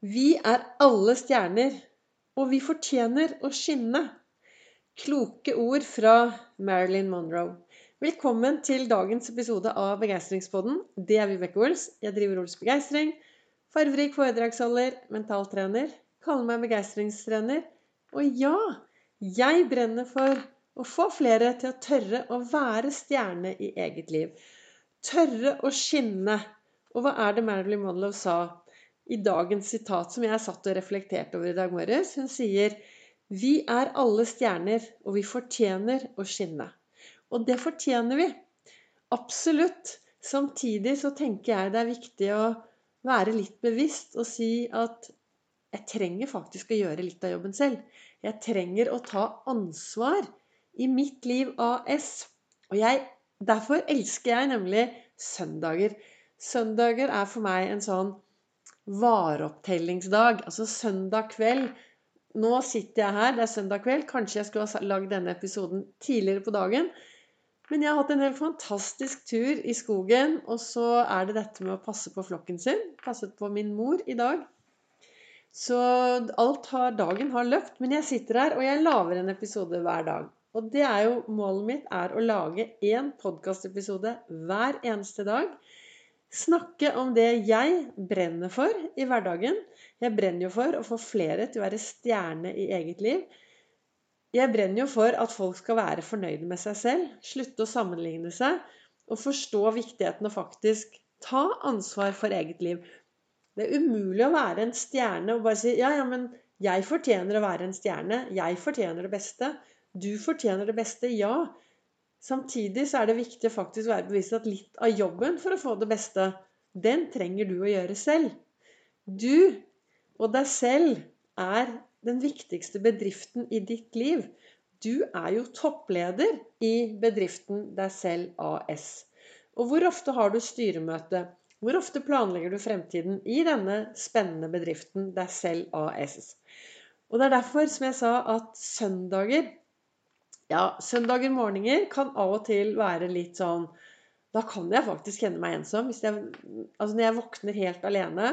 Vi er alle stjerner, og vi fortjener å skinne. Kloke ord fra Marilyn Monroe. Velkommen til dagens episode av Begeistringspodden. Det er Vibeke Ols. Jeg driver Ols Begeistring. Farverik foredragsholder, mentaltrener. Kaller meg begeistringstrener. Og ja, jeg brenner for å få flere til å tørre å være stjerne i eget liv. Tørre å skinne. Og hva er det Marilyn Monroe sa? I dagens sitat som jeg satt og reflekterte over i dag morges. Hun sier Vi er alle stjerner, og vi fortjener å skinne. Og det fortjener vi. Absolutt. Samtidig så tenker jeg det er viktig å være litt bevisst og si at jeg trenger faktisk å gjøre litt av jobben selv. Jeg trenger å ta ansvar i mitt liv AS. Og jeg, derfor elsker jeg nemlig søndager. Søndager er for meg en sånn vareopptellingsdag. Altså søndag kveld. Nå sitter jeg her, det er søndag kveld. Kanskje jeg skulle ha lagd denne episoden tidligere på dagen. Men jeg har hatt en helt fantastisk tur i skogen. Og så er det dette med å passe på flokken sin. Passet på min mor i dag. Så alt har, dagen har løpt. Men jeg sitter her, og jeg lager en episode hver dag. Og det er jo målet mitt er å lage én podkastepisode hver eneste dag Snakke om det jeg brenner for i hverdagen. Jeg brenner jo for å få flere til å være stjerne i eget liv. Jeg brenner jo for at folk skal være fornøyde med seg selv, slutte å sammenligne seg og forstå viktigheten av faktisk ta ansvar for eget liv. Det er umulig å være en stjerne og bare si ja, ja, men jeg fortjener å være en stjerne. Jeg fortjener det beste. Du fortjener det beste. Ja. Samtidig så er det viktig å faktisk være bevisst at litt av jobben for å få det beste, den trenger du å gjøre selv. Du og deg selv er den viktigste bedriften i ditt liv. Du er jo toppleder i bedriften deg selv AS. Og hvor ofte har du styremøte? Hvor ofte planlegger du fremtiden i denne spennende bedriften deg selv AS? Og det er derfor, som jeg sa, at søndager ja, søndager morgener kan av og til være litt sånn Da kan jeg faktisk kjenne meg ensom. Jeg, altså når jeg våkner helt alene,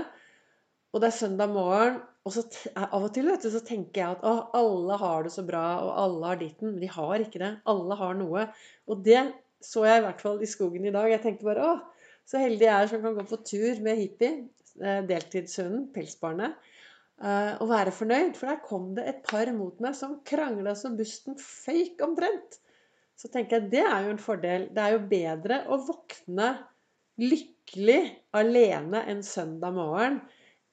og det er søndag morgen og så Av og til vet du, så tenker jeg at å, alle har det så bra, og alle har ditten. Men de har ikke det. Alle har noe. Og det så jeg i hvert fall i skogen i dag. Jeg tenkte bare å, så heldig jeg er som kan gå på tur med hippie. deltidssønnen, deltidshunden, pelsbarnet. Eh, å være fornøyd. For der kom det et par mot meg som krangla så busten føyk omtrent. Så tenker jeg det er jo en fordel. Det er jo bedre å våkne lykkelig alene en søndag morgen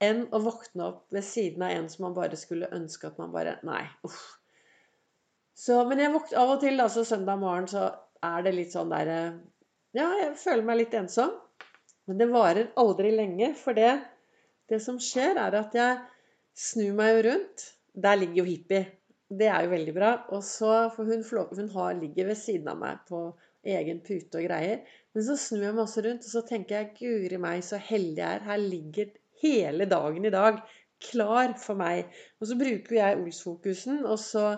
enn å våkne opp ved siden av en som man bare skulle ønske at man bare Nei, uff. Så, men jeg våkner av og til, altså søndag morgen, så er det litt sånn derre Ja, jeg føler meg litt ensom. Men det varer aldri lenge, for det, det som skjer, er at jeg Snur meg jo rundt. Der ligger jo hippie. Det er jo veldig bra. Og så, for hun, hun har, ligger ved siden av meg på egen pute og greier. Men så snur jeg meg også rundt, og så tenker jeg guri meg, så heldig jeg er. Her ligger hele dagen i dag klar for meg. Og så bruker jeg Ols-fokusen, og så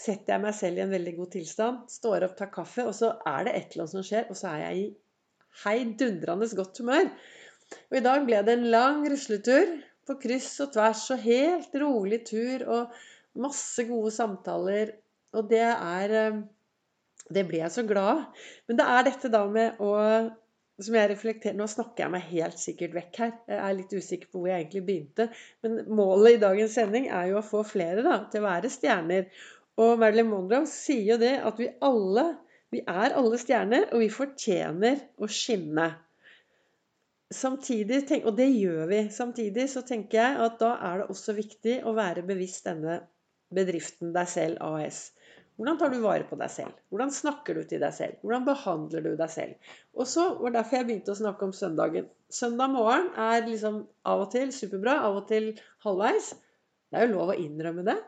setter jeg meg selv i en veldig god tilstand. Står opp, tar kaffe, og så er det et eller annet som skjer, og så er jeg i heidundrende godt humør. Og i dag ble det en lang rusletur på kryss og tvers og helt rolig tur og masse gode samtaler. Og det er eh, Det blir jeg så glad av. Men det er dette da med å som jeg reflekterer, Nå snakker jeg meg helt sikkert vekk her. Jeg er litt usikker på hvor jeg egentlig begynte. Men målet i dagens sending er jo å få flere da, til å være stjerner. Og Marilyn Monroe sier jo det at vi alle vi er alle stjerner, og vi fortjener å skinne samtidig, og det gjør vi. Samtidig så tenker jeg at da er det også viktig å være bevisst denne bedriften deg selv AS. Hvordan tar du vare på deg selv? Hvordan snakker du til deg selv? Hvordan behandler du deg selv? Og så var derfor jeg begynte å snakke om søndagen. Søndag morgen er liksom av og til superbra, av og til halvveis. Det er jo lov å innrømme det.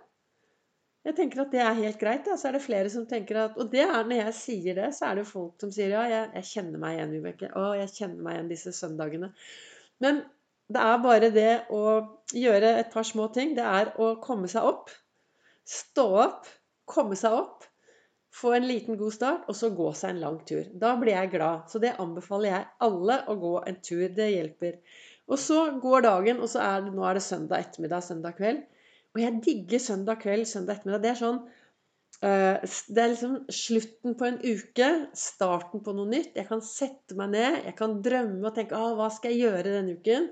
Jeg tenker at det er helt greit. Ja. Så er det flere som tenker at Og det er når jeg sier det, så er det folk som sier ja, jeg, jeg kjenner meg igjen, Vibeke. Å, jeg kjenner meg igjen disse søndagene. Men det er bare det å gjøre et par små ting. Det er å komme seg opp. Stå opp. Komme seg opp. Få en liten god start, og så gå seg en lang tur. Da blir jeg glad. Så det anbefaler jeg alle å gå en tur. Det hjelper. Og så går dagen, og så er det, nå er det søndag ettermiddag, søndag kveld. Og jeg digger søndag kveld, søndag ettermiddag. Det er sånn uh, Det er liksom slutten på en uke, starten på noe nytt. Jeg kan sette meg ned, jeg kan drømme og tenke ah, hva skal jeg gjøre denne uken?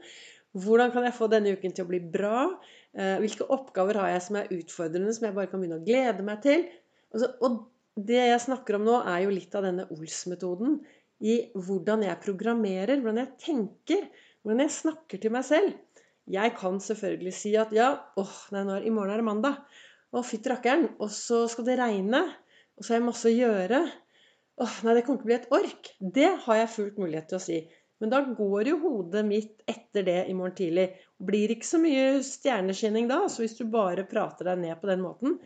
Hvordan kan jeg få denne uken til å bli bra? Uh, hvilke oppgaver har jeg som er utfordrende, som jeg bare kan begynne å glede meg til? Og det jeg snakker om nå, er jo litt av denne Ols-metoden i hvordan jeg programmerer, hvordan jeg tenker, hvordan jeg snakker til meg selv. Jeg kan selvfølgelig si at ja, åh, nei, nå er, i morgen er det mandag. Å, fytti rakkeren. Og så skal det regne. Og så har jeg masse å gjøre. Åh, nei, det kommer til å bli et ork. Det har jeg fullt mulighet til å si. Men da går jo hodet mitt etter det i morgen tidlig. Det Blir ikke så mye stjerneskinning da, så hvis du bare prater deg ned på den måten.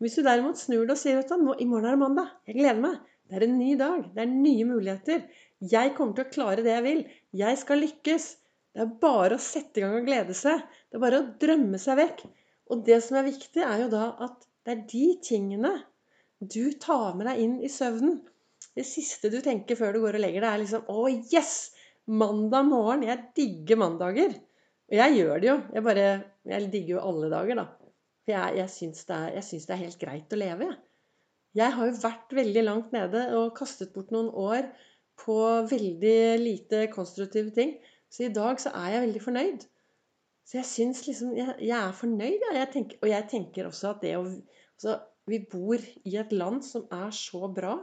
Hvis du derimot snur det og sier at i morgen er det mandag, jeg gleder meg, det er en ny dag. Det er nye muligheter. Jeg kommer til å klare det jeg vil. Jeg skal lykkes. Det er bare å sette i gang og glede seg. Det er bare å drømme seg vekk. Og det som er viktig, er jo da at det er de tingene du tar med deg inn i søvnen. Det siste du tenker før du går og legger deg, er liksom Å, yes! Mandag morgen. Jeg digger mandager. Og jeg gjør det jo. Jeg bare Jeg digger jo alle dager, da. For jeg, jeg syns det, det, er helt greit å leve, jeg. Jeg har jo vært veldig langt nede og kastet bort noen år på veldig lite konstruktive ting. Så i dag så er jeg veldig fornøyd. Så jeg syns liksom Jeg, jeg er fornøyd, jeg. jeg. Tenker, og jeg tenker også at det å altså, Vi bor i et land som er så bra,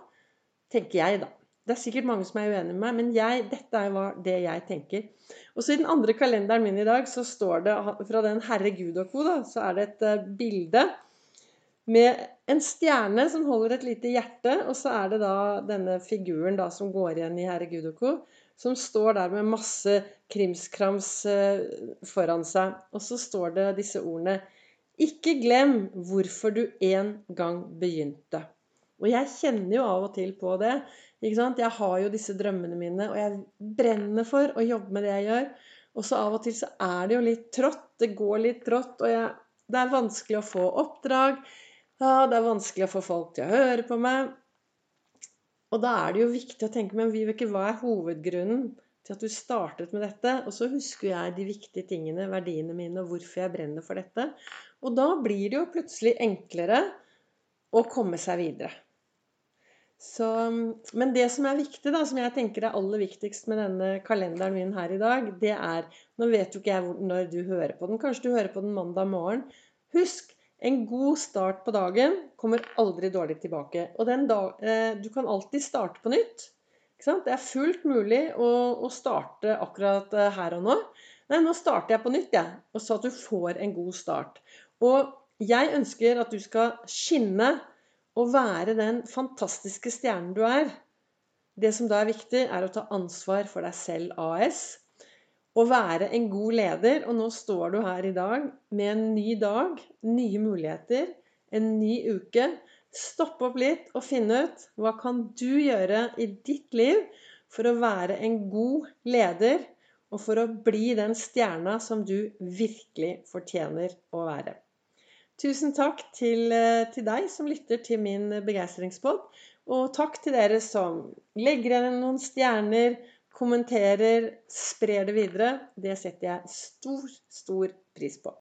tenker jeg, da. Det er sikkert mange som er uenig med meg, men jeg, dette er det jeg tenker. Og så i den andre kalenderen min i dag så står det fra den Herre Gud og co. så er det et uh, bilde med en stjerne som holder et lite hjerte, og så er det da denne figuren da som går igjen i Herre Gud og co., som står der med masse krimskrams eh, foran seg. Og så står det disse ordene Ikke glem hvorfor du en gang begynte. Og jeg kjenner jo av og til på det. ikke sant? Jeg har jo disse drømmene mine, og jeg brenner for å jobbe med det jeg gjør. Og så av og til så er det jo litt trått. Det går litt trått, og jeg, det er vanskelig å få oppdrag. Ja, det er vanskelig å få folk til å høre på meg. Og da er det jo viktig å tenke Men Vibeke, hva er hovedgrunnen til at du startet med dette? Og så husker jeg de viktige tingene, verdiene mine, og hvorfor jeg brenner for dette. Og da blir det jo plutselig enklere å komme seg videre. Så, men det som er viktig, da, som jeg tenker er aller viktigst med denne kalenderen min her i dag, det er Nå vet jo ikke jeg når du hører på den. Kanskje du hører på den mandag morgen. Husk en god start på dagen kommer aldri dårlig tilbake. Og dag, eh, du kan alltid starte på nytt. Det er fullt mulig å, å starte akkurat eh, her og nå. Nei, nå starter jeg på nytt, jeg. Ja, og så at du får en god start. Og jeg ønsker at du skal skinne og være den fantastiske stjernen du er. Det som da er viktig, er å ta ansvar for deg selv AS å være en god leder. Og nå står du her i dag med en ny dag, nye muligheter, en ny uke. Stopp opp litt og finn ut hva kan du gjøre i ditt liv for å være en god leder, og for å bli den stjerna som du virkelig fortjener å være. Tusen takk til, eh, til deg som lytter til min begeistringspod. Og takk til dere som legger igjen noen stjerner, kommenterer, sprer det videre. Det setter jeg stor, stor pris på.